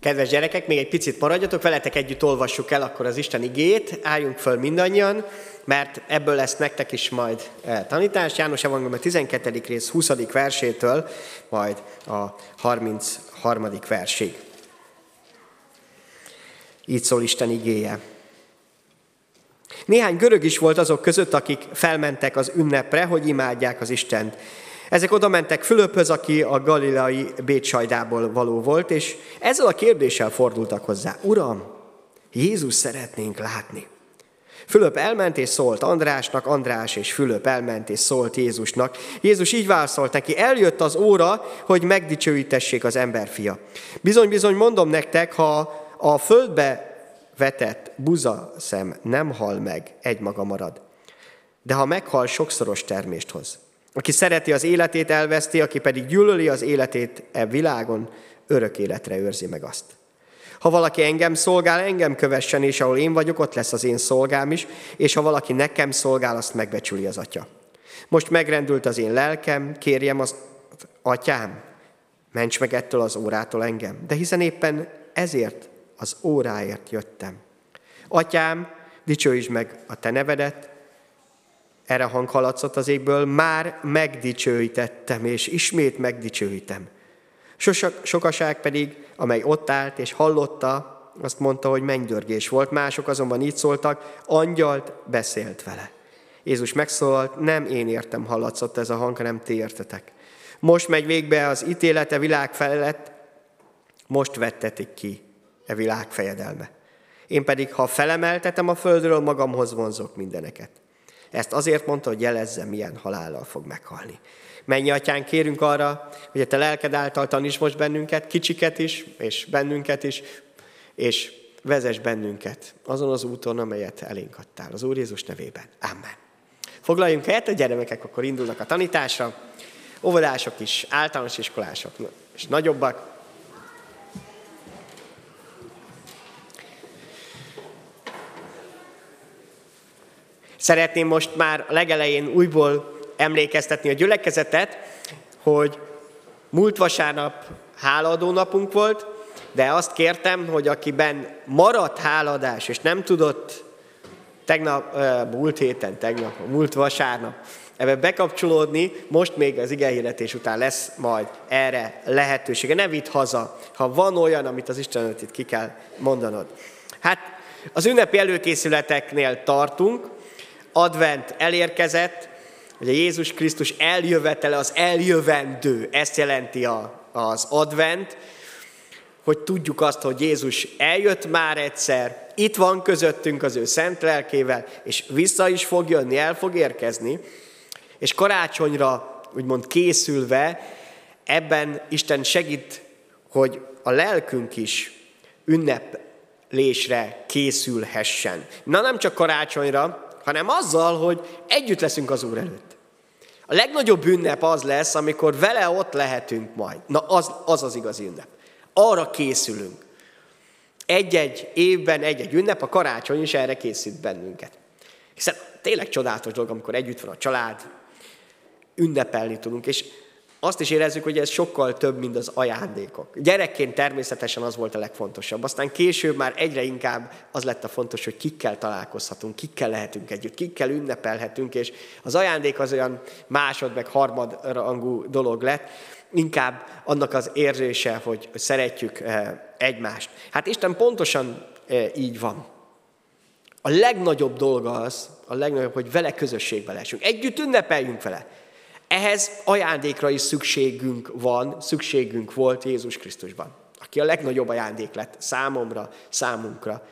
Kedves gyerekek, még egy picit maradjatok, veletek együtt olvassuk el akkor az Isten igét, álljunk föl mindannyian, mert ebből lesz nektek is majd eh, tanítás. János Evangélium a 12. rész 20. versétől, majd a 33. versig. Így szól Isten igéje. Néhány görög is volt azok között, akik felmentek az ünnepre, hogy imádják az Istent. Ezek oda mentek Fülöphöz, aki a galileai Bécsajdából való volt, és ezzel a kérdéssel fordultak hozzá. Uram, Jézus szeretnénk látni. Fülöp elment és szólt Andrásnak, András és Fülöp elment és szólt Jézusnak. Jézus így válaszolt neki, eljött az óra, hogy megdicsőítessék az emberfia. Bizony-bizony mondom nektek, ha a földbe vetett buza szem nem hal meg, egymaga marad. De ha meghal, sokszoros termést hoz. Aki szereti az életét, elveszti, aki pedig gyűlöli az életét e világon, örök életre őrzi meg azt. Ha valaki engem szolgál, engem kövessen, és ahol én vagyok, ott lesz az én szolgám is, és ha valaki nekem szolgál, azt megbecsüli az atya. Most megrendült az én lelkem, kérjem az atyám, ments meg ettől az órától engem. De hiszen éppen ezért az óráért jöttem. Atyám, dicsőíts meg a te nevedet, erre hang haladszott az égből, már megdicsőítettem, és ismét megdicsőítem. Sokaság pedig, amely ott állt és hallotta, azt mondta, hogy mennydörgés volt, mások azonban így szóltak, angyalt beszélt vele. Jézus megszólalt, nem én értem hallatszott ez a hang, hanem ti értetek. Most megy végbe az ítélete világ felett, most vettetik ki e világ fejedelme. Én pedig, ha felemeltetem a földről, magamhoz vonzok mindeneket. Ezt azért mondta, hogy jelezze, milyen halállal fog meghalni. Mennyi atyán, kérünk arra, hogy a te lelked által taníts most bennünket, kicsiket is, és bennünket is, és vezess bennünket azon az úton, amelyet elénk adtál. Az Úr Jézus nevében. Amen. Foglaljunk helyet, a gyermekek akkor indulnak a tanításra. Óvodások is, általános iskolások és nagyobbak. Szeretném most már a legelején újból emlékeztetni a gyülekezetet, hogy múlt vasárnap háladó napunk volt, de azt kértem, hogy akiben maradt háladás, és nem tudott tegnap, múlt héten, tegnap, múlt vasárnap ebbe bekapcsolódni, most még az igehirdetés után lesz majd erre lehetősége. Ne vidd haza, ha van olyan, amit az Isten itt ki kell mondanod. Hát az ünnepi előkészületeknél tartunk, advent elérkezett, Ugye Jézus Krisztus eljövetele az eljövendő, ezt jelenti a, az advent, hogy tudjuk azt, hogy Jézus eljött már egyszer, itt van közöttünk az ő szent lelkével, és vissza is fog jönni, el fog érkezni, és karácsonyra úgymond készülve, ebben Isten segít, hogy a lelkünk is ünneplésre készülhessen. Na nem csak karácsonyra, hanem azzal, hogy együtt leszünk az Úr előtt. A legnagyobb ünnep az lesz, amikor vele ott lehetünk majd. Na, az az, az igazi ünnep. Arra készülünk. Egy-egy évben, egy-egy ünnep, a karácsony is erre készít bennünket. Hiszen tényleg csodálatos dolog, amikor együtt van a család, ünnepelni tudunk, és azt is érezzük, hogy ez sokkal több, mint az ajándékok. Gyerekként természetesen az volt a legfontosabb. Aztán később már egyre inkább az lett a fontos, hogy kikkel találkozhatunk, kikkel lehetünk együtt, kikkel ünnepelhetünk, és az ajándék az olyan másod, meg harmadrangú dolog lett, inkább annak az érzése, hogy szeretjük eh, egymást. Hát Isten pontosan eh, így van. A legnagyobb dolga az, a legnagyobb, hogy vele közösségbe lehessünk. Együtt ünnepeljünk vele. Ehhez ajándékra is szükségünk van, szükségünk volt Jézus Krisztusban, aki a legnagyobb ajándék lett számomra, számunkra.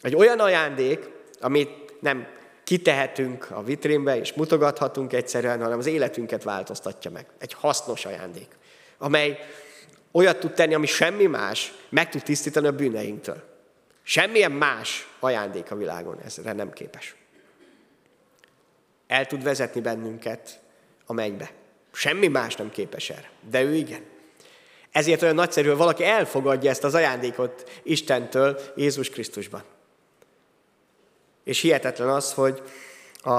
Egy olyan ajándék, amit nem kitehetünk a vitrínbe és mutogathatunk egyszerűen, hanem az életünket változtatja meg. Egy hasznos ajándék, amely olyat tud tenni, ami semmi más, meg tud tisztítani a bűneinktől. Semmilyen más ajándék a világon ezre nem képes. El tud vezetni bennünket a mennybe. Semmi más nem képes erre, de ő igen. Ezért olyan nagyszerű, hogy valaki elfogadja ezt az ajándékot Istentől Jézus Krisztusban. És hihetetlen az, hogy a,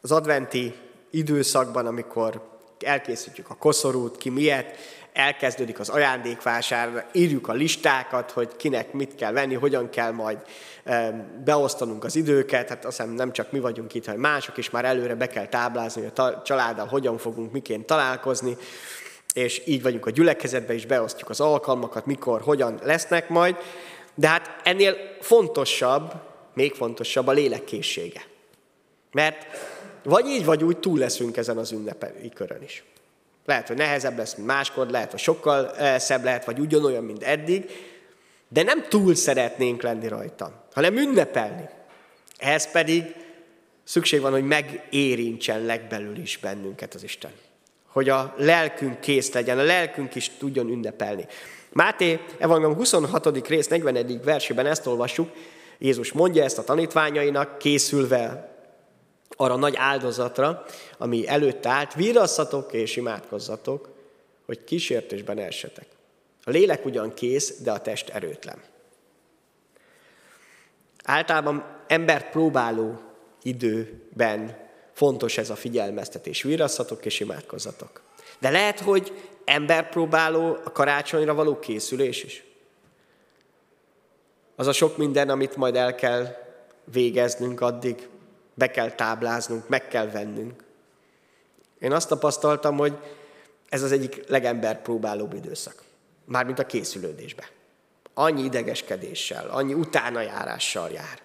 az adventi időszakban, amikor elkészítjük a koszorút, ki miért, elkezdődik az ajándékvásár, írjuk a listákat, hogy kinek mit kell venni, hogyan kell majd beosztanunk az időket. Hát azt hiszem nem csak mi vagyunk itt, hanem mások is már előre be kell táblázni, hogy a családdal hogyan fogunk miként találkozni, és így vagyunk a gyülekezetben is, beosztjuk az alkalmakat, mikor, hogyan lesznek majd. De hát ennél fontosabb, még fontosabb a lélekkészsége. Mert vagy így, vagy úgy túl leszünk ezen az ünnepi körön is. Lehet, hogy nehezebb lesz, mint máskor, lehet, hogy sokkal eh, szebb lehet, vagy ugyanolyan, mint eddig, de nem túl szeretnénk lenni rajta, hanem ünnepelni. Ehhez pedig szükség van, hogy megérintsen legbelül is bennünket az Isten. Hogy a lelkünk kész legyen, a lelkünk is tudjon ünnepelni. Máté Evangélium 26. rész 41. versében ezt olvassuk, Jézus mondja ezt a tanítványainak, készülve arra nagy áldozatra, ami előtt állt, vírasszatok és imádkozzatok, hogy kísértésben elsetek. A lélek ugyan kész, de a test erőtlen. Általában embert próbáló időben fontos ez a figyelmeztetés. Vírasszatok és imádkozzatok. De lehet, hogy ember próbáló a karácsonyra való készülés is. Az a sok minden, amit majd el kell végeznünk addig, be kell tábláznunk, meg kell vennünk. Én azt tapasztaltam, hogy ez az egyik legember próbálóbb időszak. Mármint a készülődésbe. Annyi idegeskedéssel, annyi utánajárással jár.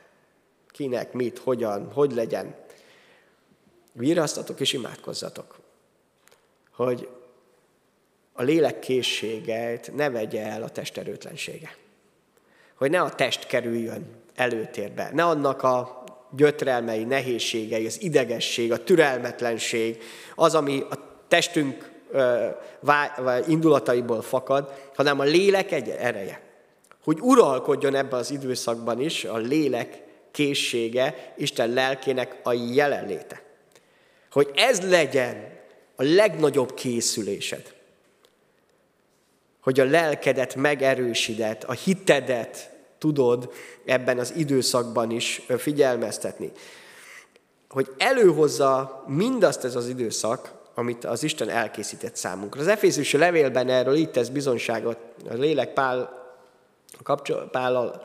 Kinek, mit, hogyan, hogy legyen. Virasztatok és imádkozzatok, hogy a lélek készségeit ne vegye el a test erőtlensége. Hogy ne a test kerüljön előtérbe, ne annak a gyötrelmei, nehézségei, az idegesség, a türelmetlenség, az, ami a testünk indulataiból fakad, hanem a lélek egy ereje. Hogy uralkodjon ebben az időszakban is a lélek készsége, Isten lelkének a jelenléte. Hogy ez legyen a legnagyobb készülésed. Hogy a lelkedet megerősíted, a hitedet tudod ebben az időszakban is figyelmeztetni. Hogy előhozza mindazt ez az időszak, amit az Isten elkészített számunkra. Az Efézusi levélben erről itt tesz bizonyságot a lélek Pál, Pállal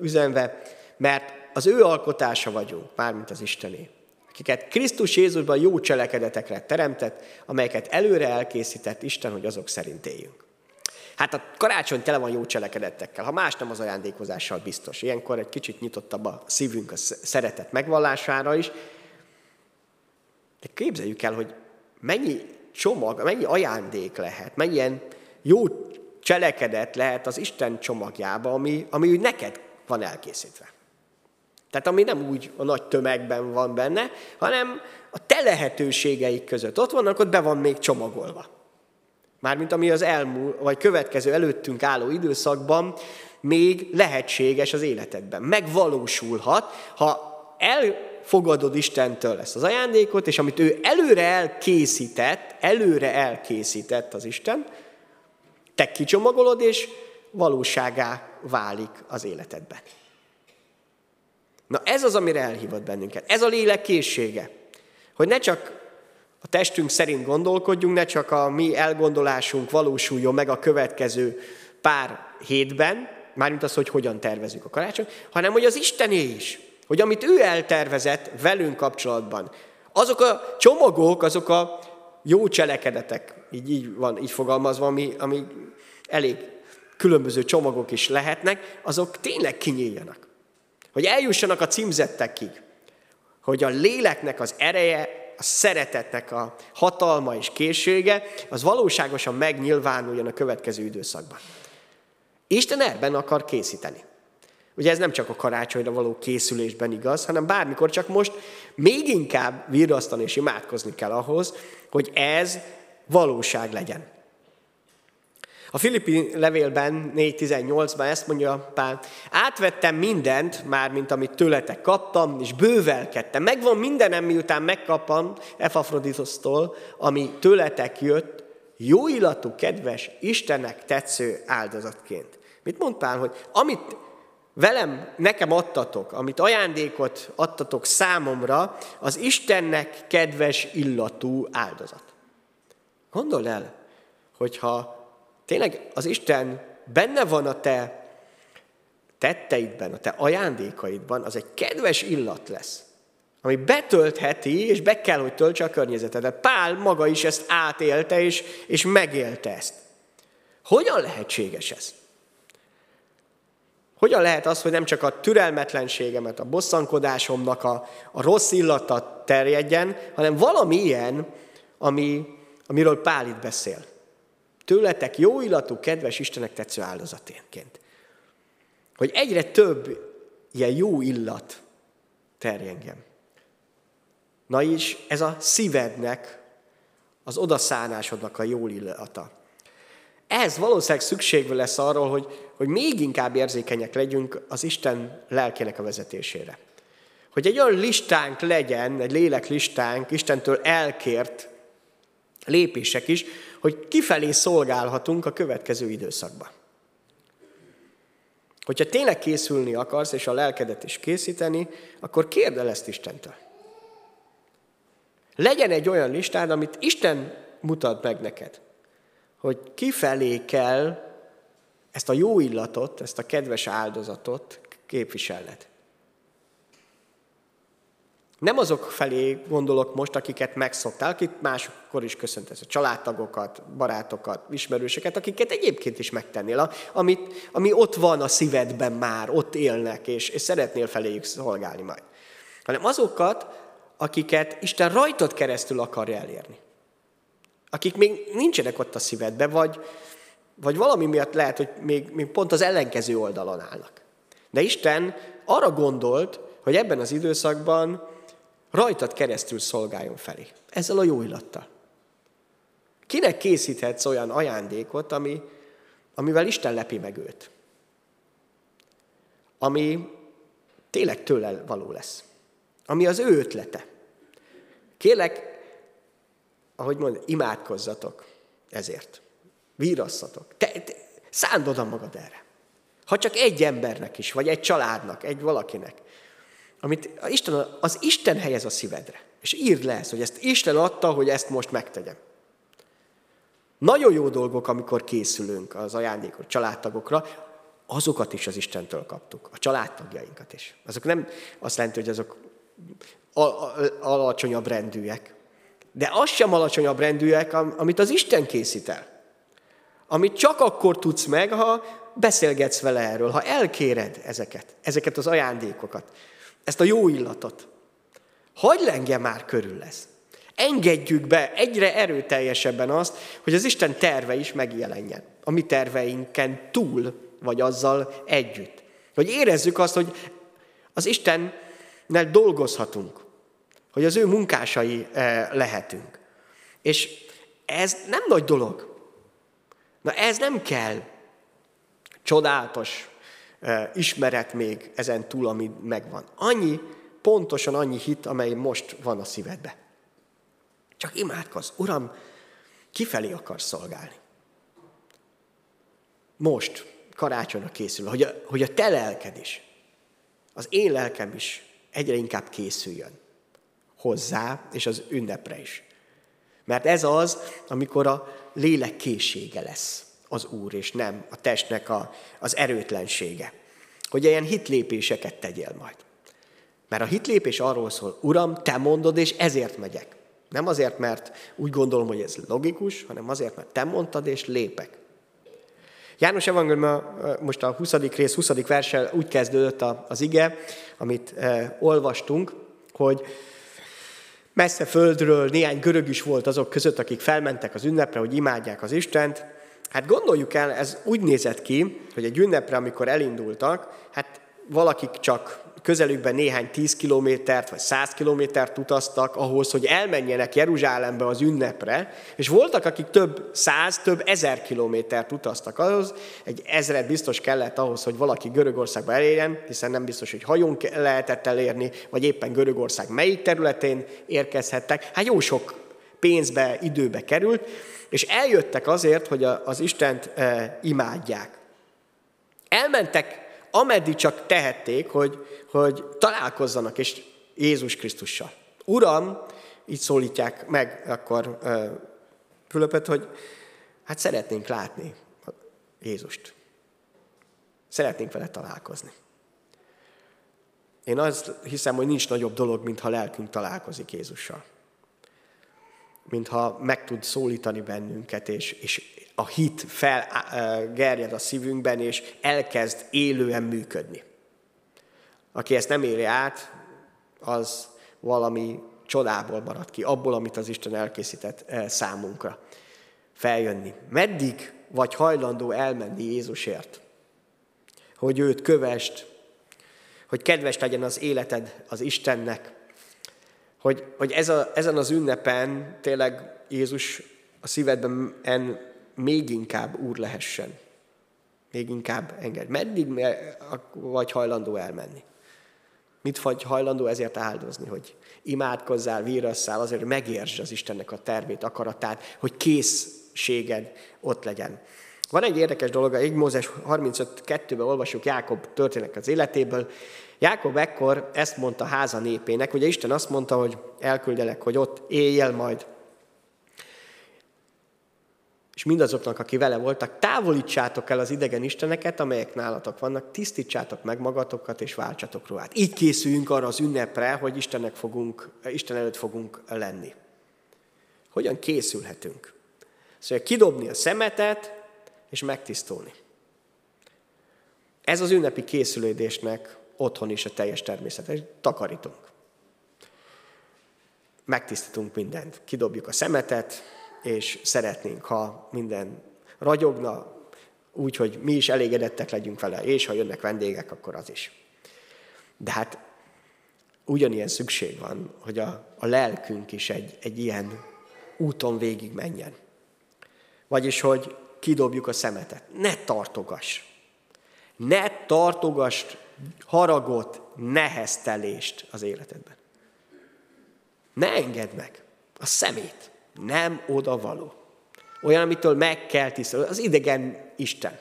üzenve, mert az ő alkotása vagyunk, mármint az Istené, akiket Krisztus Jézusban jó cselekedetekre teremtett, amelyeket előre elkészített Isten, hogy azok szerint éljünk. Hát a karácsony tele van jó cselekedettekkel, ha más nem az ajándékozással biztos. Ilyenkor egy kicsit nyitottabb a szívünk a szeretet megvallására is. De képzeljük el, hogy mennyi csomag, mennyi ajándék lehet, mennyien jó cselekedet lehet az Isten csomagjába, ami, ami úgy neked van elkészítve. Tehát ami nem úgy a nagy tömegben van benne, hanem a te lehetőségeik között ott vannak, ott be van még csomagolva. Mármint ami az elmúlt, vagy következő előttünk álló időszakban még lehetséges az életedben. Megvalósulhat, ha elfogadod Istentől ezt az ajándékot, és amit ő előre elkészített, előre elkészített az Isten, te kicsomagolod, és valóságá válik az életedben. Na ez az, amire elhívott bennünket. Ez a lélek készsége. Hogy ne csak testünk szerint gondolkodjunk, ne csak a mi elgondolásunk valósuljon meg a következő pár hétben, mármint az, hogy hogyan tervezünk a karácsony, hanem hogy az Istené is, hogy amit ő eltervezett velünk kapcsolatban, azok a csomagok, azok a jó cselekedetek, így, így van, így fogalmazva, ami, ami elég különböző csomagok is lehetnek, azok tényleg kinyíljanak. Hogy eljussanak a címzettekig, hogy a léleknek az ereje a szeretetnek a hatalma és készsége, az valóságosan megnyilvánuljon a következő időszakban. Isten ebben akar készíteni. Ugye ez nem csak a karácsonyra való készülésben igaz, hanem bármikor csak most még inkább virrasztani és imádkozni kell ahhoz, hogy ez valóság legyen. A Filippi levélben 4.18-ban ezt mondja Pál, átvettem mindent, már mint amit tőletek kaptam, és bővelkedtem. Megvan mindenem, miután megkapom Epafroditosztól, ami tőletek jött, jó illatú, kedves, Istennek tetsző áldozatként. Mit mond Pál, hogy amit velem, nekem adtatok, amit ajándékot adtatok számomra, az Istennek kedves illatú áldozat. Gondold el, hogyha tényleg az Isten benne van a te tetteidben, a te ajándékaidban, az egy kedves illat lesz, ami betöltheti, és be kell, hogy töltse a környezetedet. Pál maga is ezt átélte, és, és megélte ezt. Hogyan lehetséges ez? Hogyan lehet az, hogy nem csak a türelmetlenségemet, a bosszankodásomnak a, a rossz illata terjedjen, hanem valami ilyen, ami, amiről Pál itt beszél. Tőletek jó illatú, kedves Istenek tetsző áldozaténként. Hogy egyre több ilyen jó illat terjengen. Na is, ez a szívednek, az odaszánásodnak a jó illata. Ez valószínűleg szükség lesz arról, hogy, hogy még inkább érzékenyek legyünk az Isten lelkének a vezetésére. Hogy egy olyan listánk legyen, egy lélek listánk, Istentől elkért lépések is, hogy kifelé szolgálhatunk a következő időszakban. Hogyha tényleg készülni akarsz, és a lelkedet is készíteni, akkor kérd el ezt Istentől. Legyen egy olyan listád, amit Isten mutat meg neked, hogy kifelé kell ezt a jó illatot, ezt a kedves áldozatot képviselned. Nem azok felé gondolok most, akiket megszoktál, akik másokkor is köszöntesz, a családtagokat, barátokat, ismerőseket, akiket egyébként is megtennél, amit, ami ott van a szívedben már, ott élnek, és, és szeretnél feléjük szolgálni majd. Hanem azokat, akiket Isten rajtad keresztül akarja elérni. Akik még nincsenek ott a szívedben, vagy, vagy valami miatt lehet, hogy még, még pont az ellenkező oldalon állnak. De Isten arra gondolt, hogy ebben az időszakban rajtad keresztül szolgáljon felé. Ezzel a jó illattal. Kinek készíthetsz olyan ajándékot, ami, amivel Isten lepi meg őt? Ami tényleg tőle való lesz. Ami az ő ötlete. Kélek, ahogy mond, imádkozzatok ezért. Vírasszatok. Te, te szánd oda magad erre. Ha csak egy embernek is, vagy egy családnak, egy valakinek amit Isten, az Isten helyez a szívedre. És írd le ezt, hogy ezt Isten adta, hogy ezt most megtegyem. Nagyon jó dolgok, amikor készülünk az ajándékok családtagokra, azokat is az Istentől kaptuk, a családtagjainkat is. Azok nem azt jelenti, hogy azok alacsonyabb rendűek, de az sem alacsonyabb rendűek, amit az Isten készít el. Amit csak akkor tudsz meg, ha beszélgetsz vele erről, ha elkéred ezeket, ezeket az ajándékokat ezt a jó illatot. Hogy lengje már körül lesz. Engedjük be egyre erőteljesebben azt, hogy az Isten terve is megjelenjen. A mi terveinken túl, vagy azzal együtt. Hogy érezzük azt, hogy az Istennel dolgozhatunk. Hogy az ő munkásai eh, lehetünk. És ez nem nagy dolog. Na ez nem kell csodálatos ismeret még ezen túl, ami megvan. Annyi, pontosan annyi hit, amely most van a szívedbe. Csak imádkozz, Uram, kifelé akarsz szolgálni. Most, karácsonyra készül, hogy a, hogy a te lelked is, az én lelkem is egyre inkább készüljön hozzá, és az ünnepre is. Mert ez az, amikor a lélek készsége lesz az Úr, és nem a testnek a, az erőtlensége. Hogy ilyen hitlépéseket tegyél majd. Mert a hitlépés arról szól, Uram, te mondod, és ezért megyek. Nem azért, mert úgy gondolom, hogy ez logikus, hanem azért, mert te mondtad, és lépek. János Evangélium most a 20. rész 20. verse úgy kezdődött az ige, amit olvastunk, hogy messze földről néhány görög is volt azok között, akik felmentek az ünnepre, hogy imádják az Istent, Hát gondoljuk el, ez úgy nézett ki, hogy egy ünnepre, amikor elindultak, hát valakik csak közelükben néhány tíz kilométert vagy száz kilométert utaztak ahhoz, hogy elmenjenek Jeruzsálembe az ünnepre, és voltak, akik több száz, több ezer kilométert utaztak ahhoz, egy ezret biztos kellett ahhoz, hogy valaki Görögországba elérjen, hiszen nem biztos, hogy hajón lehetett elérni, vagy éppen Görögország melyik területén érkezhettek. Hát jó sok pénzbe, időbe került, és eljöttek azért, hogy az Istent e, imádják. Elmentek, ameddig csak tehették, hogy, hogy találkozzanak és Jézus Krisztussal. Uram, így szólítják meg akkor e, Fülöpet, hogy Hát szeretnénk látni Jézust. Szeretnénk vele találkozni. Én azt hiszem, hogy nincs nagyobb dolog, mint ha lelkünk találkozik Jézussal. Mintha meg tud szólítani bennünket, és, és a hit felgerjed a szívünkben, és elkezd élően működni. Aki ezt nem éri át, az valami csodából marad ki, abból, amit az Isten elkészített számunkra. Feljönni. Meddig vagy hajlandó elmenni Jézusért? Hogy őt kövest, hogy kedves legyen az életed az Istennek, hogy, hogy ez a, ezen az ünnepen tényleg Jézus a szívedben en még inkább úr lehessen. Még inkább enged. Meddig vagy hajlandó elmenni? Mit vagy hajlandó ezért áldozni, hogy imádkozzál, vírasszál azért, hogy megértsd az Istennek a tervét, akaratát, hogy készséged ott legyen. Van egy érdekes dolog, egy Mózes 35.2-ben olvasjuk Jákob történek az életéből. Jákob ekkor ezt mondta háza népének, ugye Isten azt mondta, hogy elküldelek, hogy ott éljél majd és mindazoknak, aki vele voltak, távolítsátok el az idegen isteneket, amelyek nálatok vannak, tisztítsátok meg magatokat, és váltsatok ruhát. Így készüljünk arra az ünnepre, hogy Istennek fogunk, Isten előtt fogunk lenni. Hogyan készülhetünk? Szóval kidobni a szemetet, és megtisztulni. Ez az ünnepi készülődésnek otthon is a teljes természet. Takarítunk. Megtisztítunk mindent. Kidobjuk a szemetet, és szeretnénk, ha minden ragyogna, úgy, hogy mi is elégedettek legyünk vele, és ha jönnek vendégek, akkor az is. De hát ugyanilyen szükség van, hogy a, a lelkünk is egy, egy ilyen úton végig menjen. Vagyis, hogy kidobjuk a szemetet. Ne tartogass. Ne tartogass haragot, neheztelést az életedben. Ne engedd meg a szemét nem oda való. Olyan, amitől meg kell tisztelni. Az idegen Isten.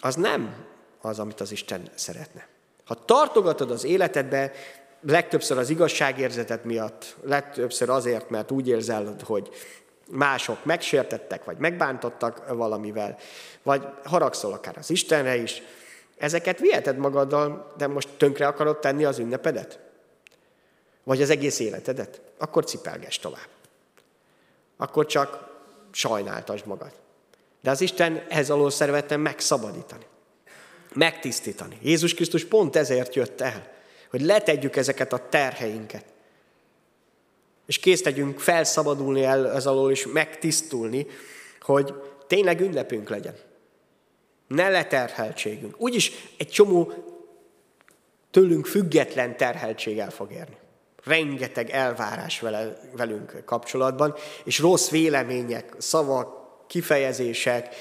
Az nem az, amit az Isten szeretne. Ha tartogatod az életedbe, legtöbbször az igazságérzetet miatt, legtöbbször azért, mert úgy érzel, hogy mások megsértettek, vagy megbántottak valamivel, vagy haragszol akár az Istenre is, ezeket viheted magaddal, de most tönkre akarod tenni az ünnepedet? vagy az egész életedet, akkor cipelges tovább. Akkor csak sajnáltasd magad. De az Isten ehhez alól szeretne megszabadítani, megtisztítani. Jézus Krisztus pont ezért jött el, hogy letegyük ezeket a terheinket, és kész legyünk felszabadulni el ez alól, és megtisztulni, hogy tényleg ünnepünk legyen. Ne leterheltségünk. Úgyis egy csomó tőlünk független terheltséggel fog érni rengeteg elvárás vele, velünk kapcsolatban, és rossz vélemények, szavak, kifejezések,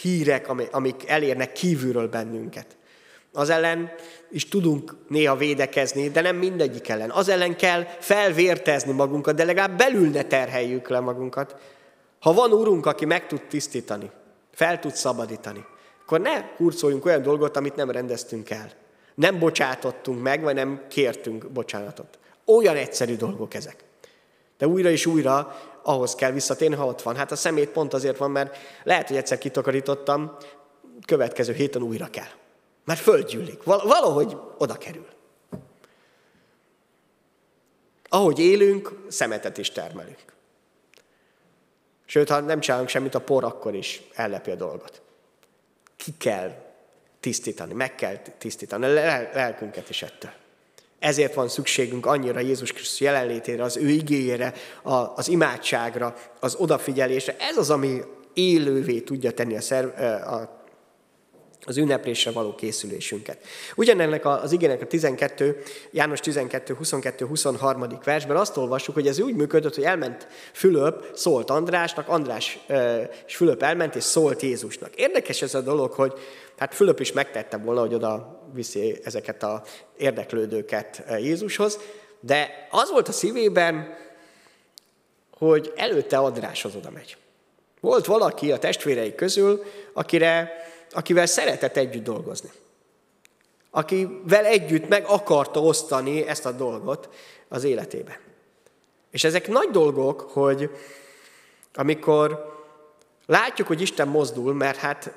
hírek, amik elérnek kívülről bennünket. Az ellen is tudunk néha védekezni, de nem mindegyik ellen. Az ellen kell felvértezni magunkat, de legalább belül ne terheljük le magunkat. Ha van úrunk, aki meg tud tisztítani, fel tud szabadítani, akkor ne hurcoljunk olyan dolgot, amit nem rendeztünk el. Nem bocsátottunk meg, vagy nem kértünk bocsánatot. Olyan egyszerű dolgok ezek. De újra és újra ahhoz kell visszatérni, ha ott van. Hát a szemét pont azért van, mert lehet, hogy egyszer kitakarítottam, következő héten újra kell. Mert földgyűlik. Valahogy oda kerül. Ahogy élünk, szemetet is termelünk. Sőt, ha nem csinálunk semmit, a por akkor is ellepi a dolgot. Ki kell tisztítani, meg kell tisztítani a lelkünket is ettől. Ezért van szükségünk annyira Jézus Krisztus jelenlétére, az ő igényére, az imádságra, az odafigyelésre. Ez az, ami élővé tudja tenni a, szerv, a az ünneplésre való készülésünket. Ugyanennek az igének a 12, János 12, 22, 23. versben azt olvassuk, hogy ez úgy működött, hogy elment Fülöp, szólt Andrásnak, András és Fülöp elment és szólt Jézusnak. Érdekes ez a dolog, hogy hát Fülöp is megtette volna, hogy oda viszi ezeket a érdeklődőket Jézushoz, de az volt a szívében, hogy előtte Andráshoz oda megy. Volt valaki a testvérei közül, akire akivel szeretett együtt dolgozni. Akivel együtt meg akarta osztani ezt a dolgot az életébe. És ezek nagy dolgok, hogy, amikor látjuk, hogy Isten mozdul, mert hát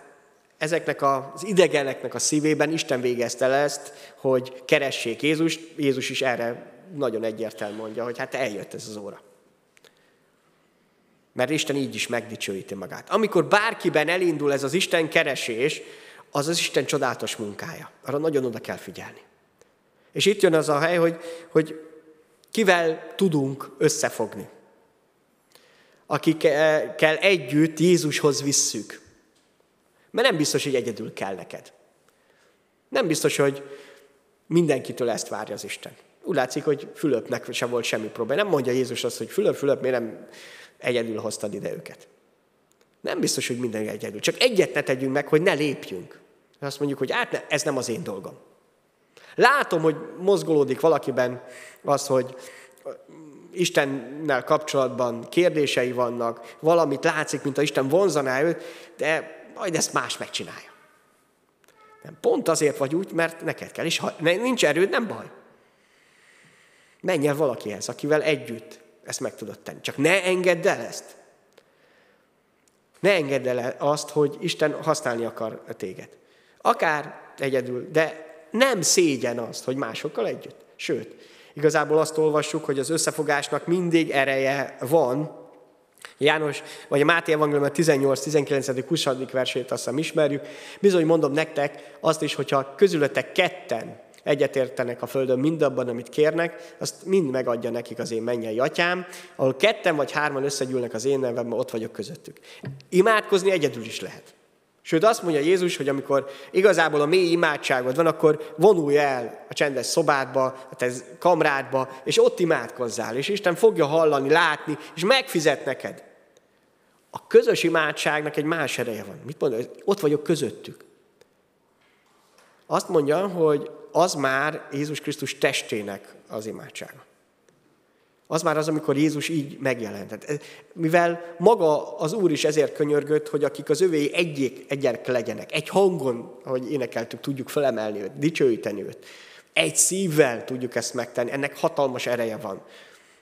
ezeknek az idegeneknek a szívében Isten végezte le ezt, hogy keressék Jézust. Jézus is erre nagyon egyértelműen mondja, hogy hát eljött ez az óra. Mert Isten így is megdicsőíti magát. Amikor bárkiben elindul ez az Isten keresés, az az Isten csodálatos munkája. Arra nagyon oda kell figyelni. És itt jön az a hely, hogy, hogy kivel tudunk összefogni. Akikkel együtt Jézushoz visszük. Mert nem biztos, hogy egyedül kell neked. Nem biztos, hogy mindenkitől ezt várja az Isten. Úgy látszik, hogy Fülöpnek sem volt semmi probléma. Nem mondja Jézus azt, hogy Fülöp, Fülöp, miért nem egyedül hoztad ide őket. Nem biztos, hogy minden egyedül. Csak egyet ne tegyünk meg, hogy ne lépjünk. Azt mondjuk, hogy hát ne, ez nem az én dolgom. Látom, hogy mozgolódik valakiben az, hogy Istennel kapcsolatban kérdései vannak, valamit látszik, mint a Isten vonzaná őt, de majd ezt más megcsinálja. Nem, pont azért vagy úgy, mert neked kell, és ha nincs erőd, nem baj. Menj el valakihez, akivel együtt ezt meg tudod tenni. Csak ne engedd el ezt. Ne engedd el azt, hogy Isten használni akar téged. Akár egyedül, de nem szégyen azt, hogy másokkal együtt. Sőt, igazából azt olvassuk, hogy az összefogásnak mindig ereje van. János, vagy a Máté Evangélium 18, 19, 20. versét azt hiszem ismerjük. Bizony mondom nektek azt is, hogyha közületek ketten egyetértenek a Földön mindabban, amit kérnek, azt mind megadja nekik az én mennyei atyám, ahol ketten vagy hárman összegyűlnek az én nevemben, ott vagyok közöttük. Imádkozni egyedül is lehet. Sőt, azt mondja Jézus, hogy amikor igazából a mély imádságod van, akkor vonulj el a csendes szobádba, a te kamrádba, és ott imádkozzál, és Isten fogja hallani, látni, és megfizet neked. A közös imádságnak egy más ereje van. Mit mondja? Ott vagyok közöttük. Azt mondja, hogy az már Jézus Krisztus testének az imádsága. Az már az, amikor Jézus így megjelentett. Mivel maga az Úr is ezért könyörgött, hogy akik az övé egyik egyek legyenek, egy hangon, ahogy énekeltük, tudjuk felemelni őt, dicsőíteni őt. Egy szívvel tudjuk ezt megtenni, ennek hatalmas ereje van.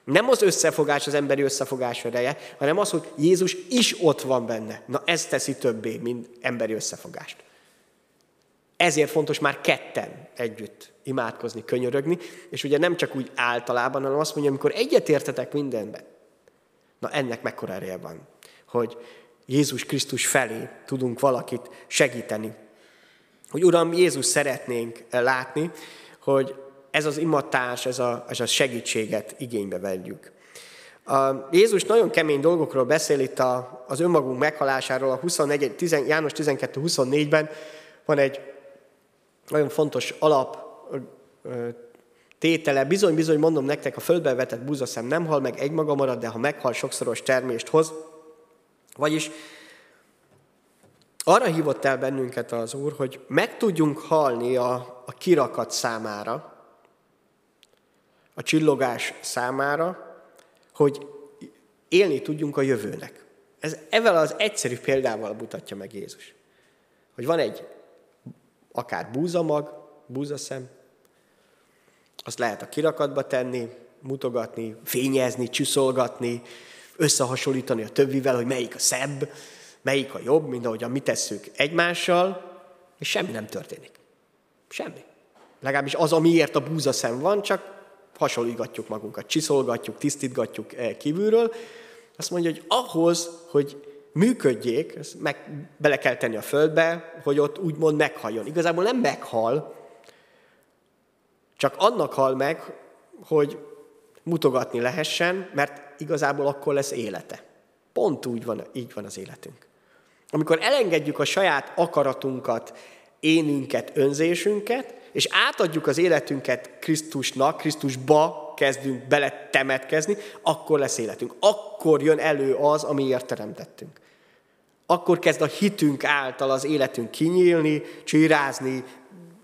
Nem az összefogás, az emberi összefogás ereje, hanem az, hogy Jézus is ott van benne. Na ez teszi többé, mint emberi összefogást. Ezért fontos már ketten együtt imádkozni, könyörögni, és ugye nem csak úgy általában, hanem azt mondja, amikor egyetértetek mindenben. Na ennek mekkora ereje van, hogy Jézus Krisztus felé tudunk valakit segíteni. Hogy Uram, Jézus szeretnénk látni, hogy ez az imatárs, ez a, ez a segítséget igénybe vegyük. A Jézus nagyon kemény dolgokról beszél itt a, az önmagunk meghalásáról, a 24, 10, János 12-24-ben van egy nagyon fontos alap tétele. Bizony, bizony, mondom nektek, a földbe vetett búzaszem nem hal meg, egymaga marad, de ha meghal, sokszoros termést hoz. Vagyis arra hívott el bennünket az Úr, hogy meg tudjunk halni a, a kirakat számára, a csillogás számára, hogy élni tudjunk a jövőnek. Ez ezzel az egyszerű példával mutatja meg Jézus. Hogy van egy akár búzamag, búzaszem, azt lehet a kirakatba tenni, mutogatni, fényezni, csiszolgatni, összehasonlítani a többivel, hogy melyik a szebb, melyik a jobb, mint ahogyan mi tesszük egymással, és semmi nem történik. Semmi. Legalábbis az, amiért a búzaszem van, csak hasonlítgatjuk magunkat, csiszolgatjuk, tisztítgatjuk eh, kívülről. Azt mondja, hogy ahhoz, hogy működjék, ezt meg bele kell tenni a földbe, hogy ott úgymond meghaljon. Igazából nem meghal, csak annak hal meg, hogy mutogatni lehessen, mert igazából akkor lesz élete. Pont úgy van, így van az életünk. Amikor elengedjük a saját akaratunkat, énünket, önzésünket, és átadjuk az életünket Krisztusnak, Krisztusba kezdünk bele temetkezni, akkor lesz életünk. Akkor jön elő az, amiért teremtettünk. Akkor kezd a hitünk által az életünk kinyílni, csírázni,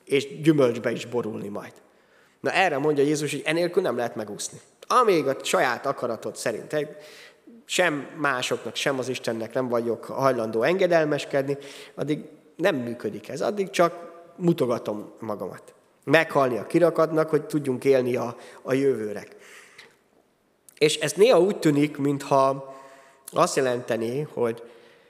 és gyümölcsbe is borulni majd. Na erre mondja Jézus, hogy enélkül nem lehet megúszni. Amíg a saját akaratod szerint sem másoknak, sem az Istennek nem vagyok hajlandó engedelmeskedni, addig nem működik ez. Addig csak mutogatom magamat. Meghalni a kirakadnak, hogy tudjunk élni a, a jövőre. És ez néha úgy tűnik, mintha azt jelenteni, hogy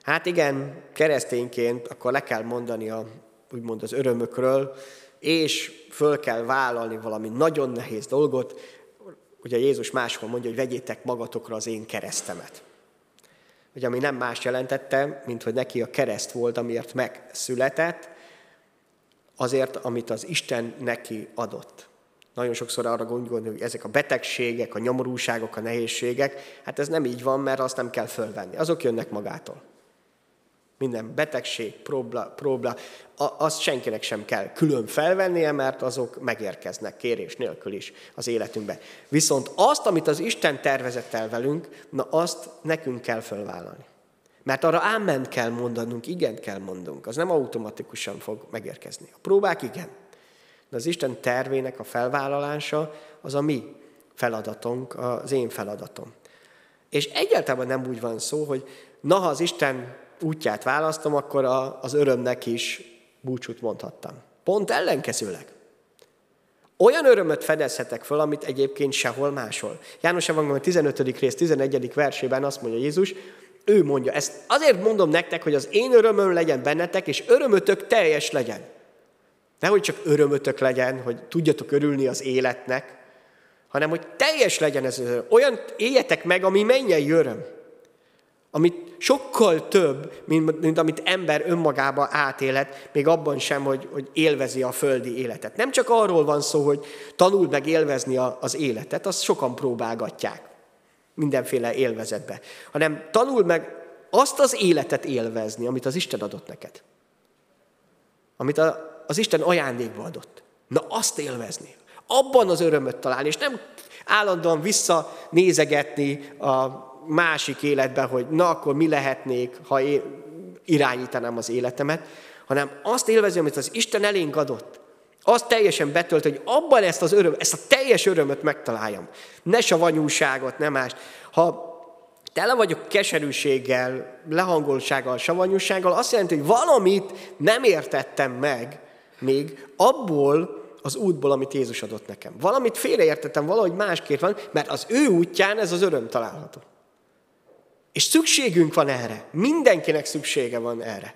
hát igen, keresztényként akkor le kell mondani a, úgymond az örömökről, és föl kell vállalni valami nagyon nehéz dolgot. Ugye Jézus máshol mondja, hogy vegyétek magatokra az én keresztemet. Ugye, ami nem más jelentette, mint hogy neki a kereszt volt, amiért megszületett, azért, amit az Isten neki adott. Nagyon sokszor arra gondolni, hogy ezek a betegségek, a nyomorúságok, a nehézségek, hát ez nem így van, mert azt nem kell fölvenni. Azok jönnek magától. Minden betegség, próbla, próbla, azt senkinek sem kell külön felvennie, mert azok megérkeznek kérés nélkül is az életünkbe. Viszont azt, amit az Isten tervezett el velünk, na azt nekünk kell fölvállalni. Mert arra áment kell mondanunk, igen kell mondunk. Az nem automatikusan fog megérkezni. A próbák igen. De az Isten tervének a felvállalása az a mi feladatunk, az én feladatom. És egyáltalán nem úgy van szó, hogy na, ha az Isten útját választom, akkor az örömnek is búcsút mondhattam. Pont ellenkezőleg. Olyan örömöt fedezhetek föl, amit egyébként sehol máshol. János Evangélium 15. rész 11. versében azt mondja Jézus, ő mondja, ezt azért mondom nektek, hogy az én örömöm legyen bennetek, és örömötök teljes legyen. Nehogy csak örömötök legyen, hogy tudjatok örülni az életnek, hanem hogy teljes legyen ez az öröm. Olyan éljetek meg, ami mennyei öröm. Amit sokkal több, mint, mint amit ember önmagába átélet, még abban sem, hogy, hogy élvezi a földi életet. Nem csak arról van szó, hogy tanuld meg élvezni a, az életet, azt sokan próbálgatják mindenféle élvezetbe, hanem tanuld meg azt az életet élvezni, amit az Isten adott neked. Amit a, az Isten ajándékba adott. Na azt élvezni. Abban az örömöt találni, és nem állandóan visszanézegetni a másik életbe, hogy na akkor mi lehetnék, ha én irányítanám az életemet, hanem azt élvezni, amit az Isten elénk adott. Azt teljesen betölt, hogy abban ezt az öröm, ezt a teljes örömöt megtaláljam. Ne savanyúságot, nem más. Ha tele vagyok keserűséggel, lehangoltsággal, savanyúsággal, azt jelenti, hogy valamit nem értettem meg, még abból az útból, amit Jézus adott nekem. Valamit félreértettem, valahogy másképp van, mert az ő útján ez az öröm található. És szükségünk van erre. Mindenkinek szüksége van erre.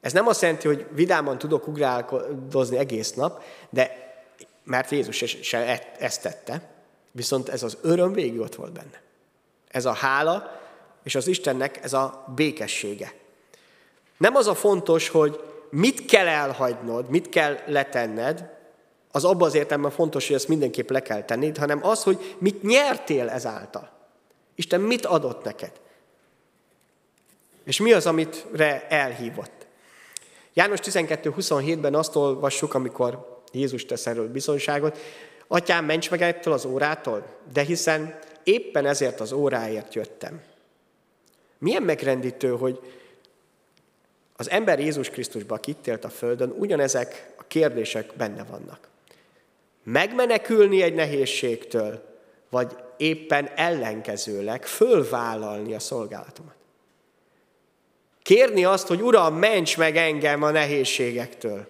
Ez nem azt jelenti, hogy vidáman tudok ugrálkozni egész nap, de mert Jézus se e- ezt tette, viszont ez az öröm végig ott volt benne. Ez a hála, és az Istennek ez a békessége. Nem az a fontos, hogy mit kell elhagynod, mit kell letenned, az abban az értelemben fontos, hogy ezt mindenképp le kell tenned, hanem az, hogy mit nyertél ezáltal. Isten mit adott neked? És mi az, amitre elhívott? János 12.27-ben azt olvassuk, amikor Jézus tesz erről bizonyságot, Atyám, ments meg ettől az órától, de hiszen éppen ezért az óráért jöttem. Milyen megrendítő, hogy az ember Jézus Krisztusban, aki itt élt a Földön, ugyanezek a kérdések benne vannak. Megmenekülni egy nehézségtől, vagy éppen ellenkezőleg fölvállalni a szolgálatomat. Kérni azt, hogy Uram, ments meg engem a nehézségektől.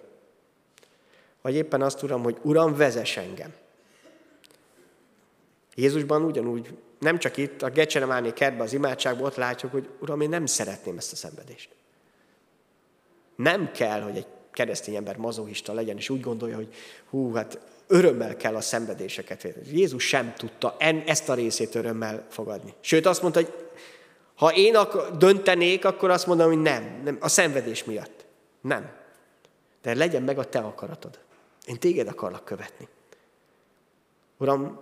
Vagy éppen azt, Uram, hogy Uram, vezess engem. Jézusban ugyanúgy, nem csak itt, a Gecsenemáni kertben, az imádságban ott látjuk, hogy Uram, én nem szeretném ezt a szenvedést. Nem kell, hogy egy keresztény ember mazohista legyen, és úgy gondolja, hogy hú, hát örömmel kell a szenvedéseket Jézus sem tudta en, ezt a részét örömmel fogadni. Sőt, azt mondta, hogy ha én ak- döntenék, akkor azt mondom, hogy nem, nem, a szenvedés miatt. Nem. De legyen meg a te akaratod. Én téged akarlak követni. Uram,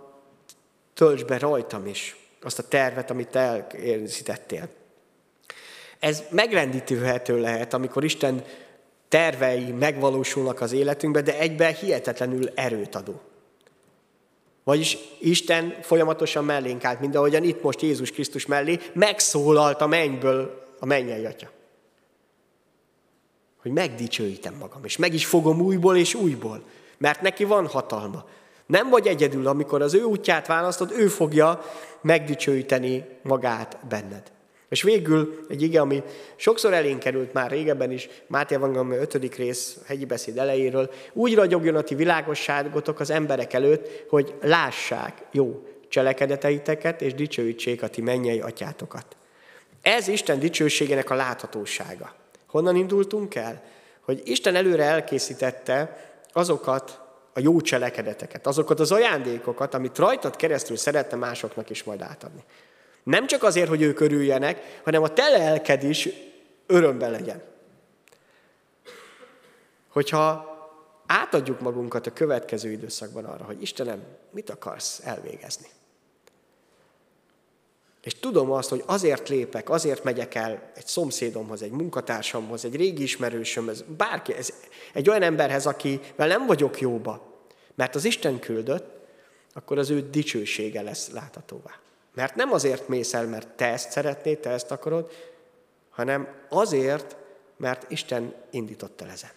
töltsd be rajtam is azt a tervet, amit te elkészítettél. Ez megrendítőhető lehet, amikor Isten tervei megvalósulnak az életünkben, de egyben hihetetlenül erőt adó. Vagyis Isten folyamatosan mellénk állt, mint ahogyan itt most Jézus Krisztus mellé megszólalt a mennyből a mennyei atya. Hogy megdicsőítem magam, és meg is fogom újból és újból, mert neki van hatalma. Nem vagy egyedül, amikor az ő útját választod, ő fogja megdicsőíteni magát benned. És végül egy ige, ami sokszor elénk került már régebben is, Máté Evangélium 5. rész hegyi beszéd elejéről, úgy ragyogjon a ti világosságotok az emberek előtt, hogy lássák jó cselekedeteiteket, és dicsőítsék a ti mennyei atyátokat. Ez Isten dicsőségének a láthatósága. Honnan indultunk el? Hogy Isten előre elkészítette azokat a jó cselekedeteket, azokat az ajándékokat, amit rajtad keresztül szeretne másoknak is majd átadni. Nem csak azért, hogy ők örüljenek, hanem a te lelked is örömben legyen. Hogyha átadjuk magunkat a következő időszakban arra, hogy Istenem, mit akarsz elvégezni? És tudom azt, hogy azért lépek, azért megyek el egy szomszédomhoz, egy munkatársamhoz, egy régi ismerősömhez, bárki, ez, egy olyan emberhez, akivel nem vagyok jóba, mert az Isten küldött, akkor az ő dicsősége lesz láthatóvá. Mert nem azért mész el, mert te ezt szeretnéd, te ezt akarod, hanem azért, mert Isten indított el ezen.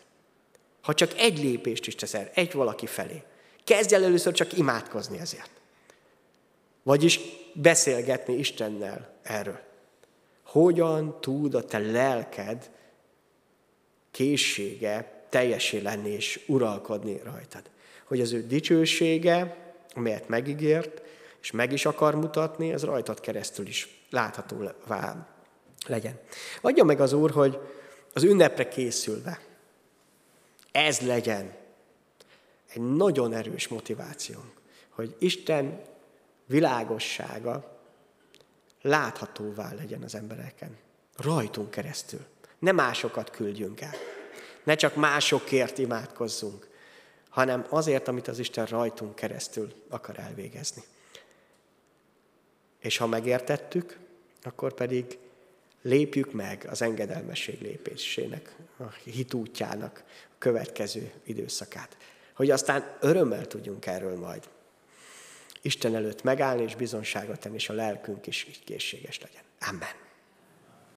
Ha csak egy lépést is teszel, egy valaki felé, kezdj el először csak imádkozni ezért. Vagyis beszélgetni Istennel erről. Hogyan tud a te lelked készsége teljesé lenni és uralkodni rajtad? Hogy az ő dicsősége, amelyet megígért, és meg is akar mutatni, ez rajtad keresztül is látható legyen. Adja meg az Úr, hogy az ünnepre készülve ez legyen egy nagyon erős motivációnk, hogy Isten világossága láthatóvá legyen az embereken. Rajtunk keresztül. Ne másokat küldjünk el. Ne csak másokért imádkozzunk, hanem azért, amit az Isten rajtunk keresztül akar elvégezni. És ha megértettük, akkor pedig lépjük meg az engedelmesség lépésének, a hitútjának a következő időszakát. Hogy aztán örömmel tudjunk erről majd Isten előtt megállni és bizonságot tenni, és a lelkünk is így készséges legyen. Amen.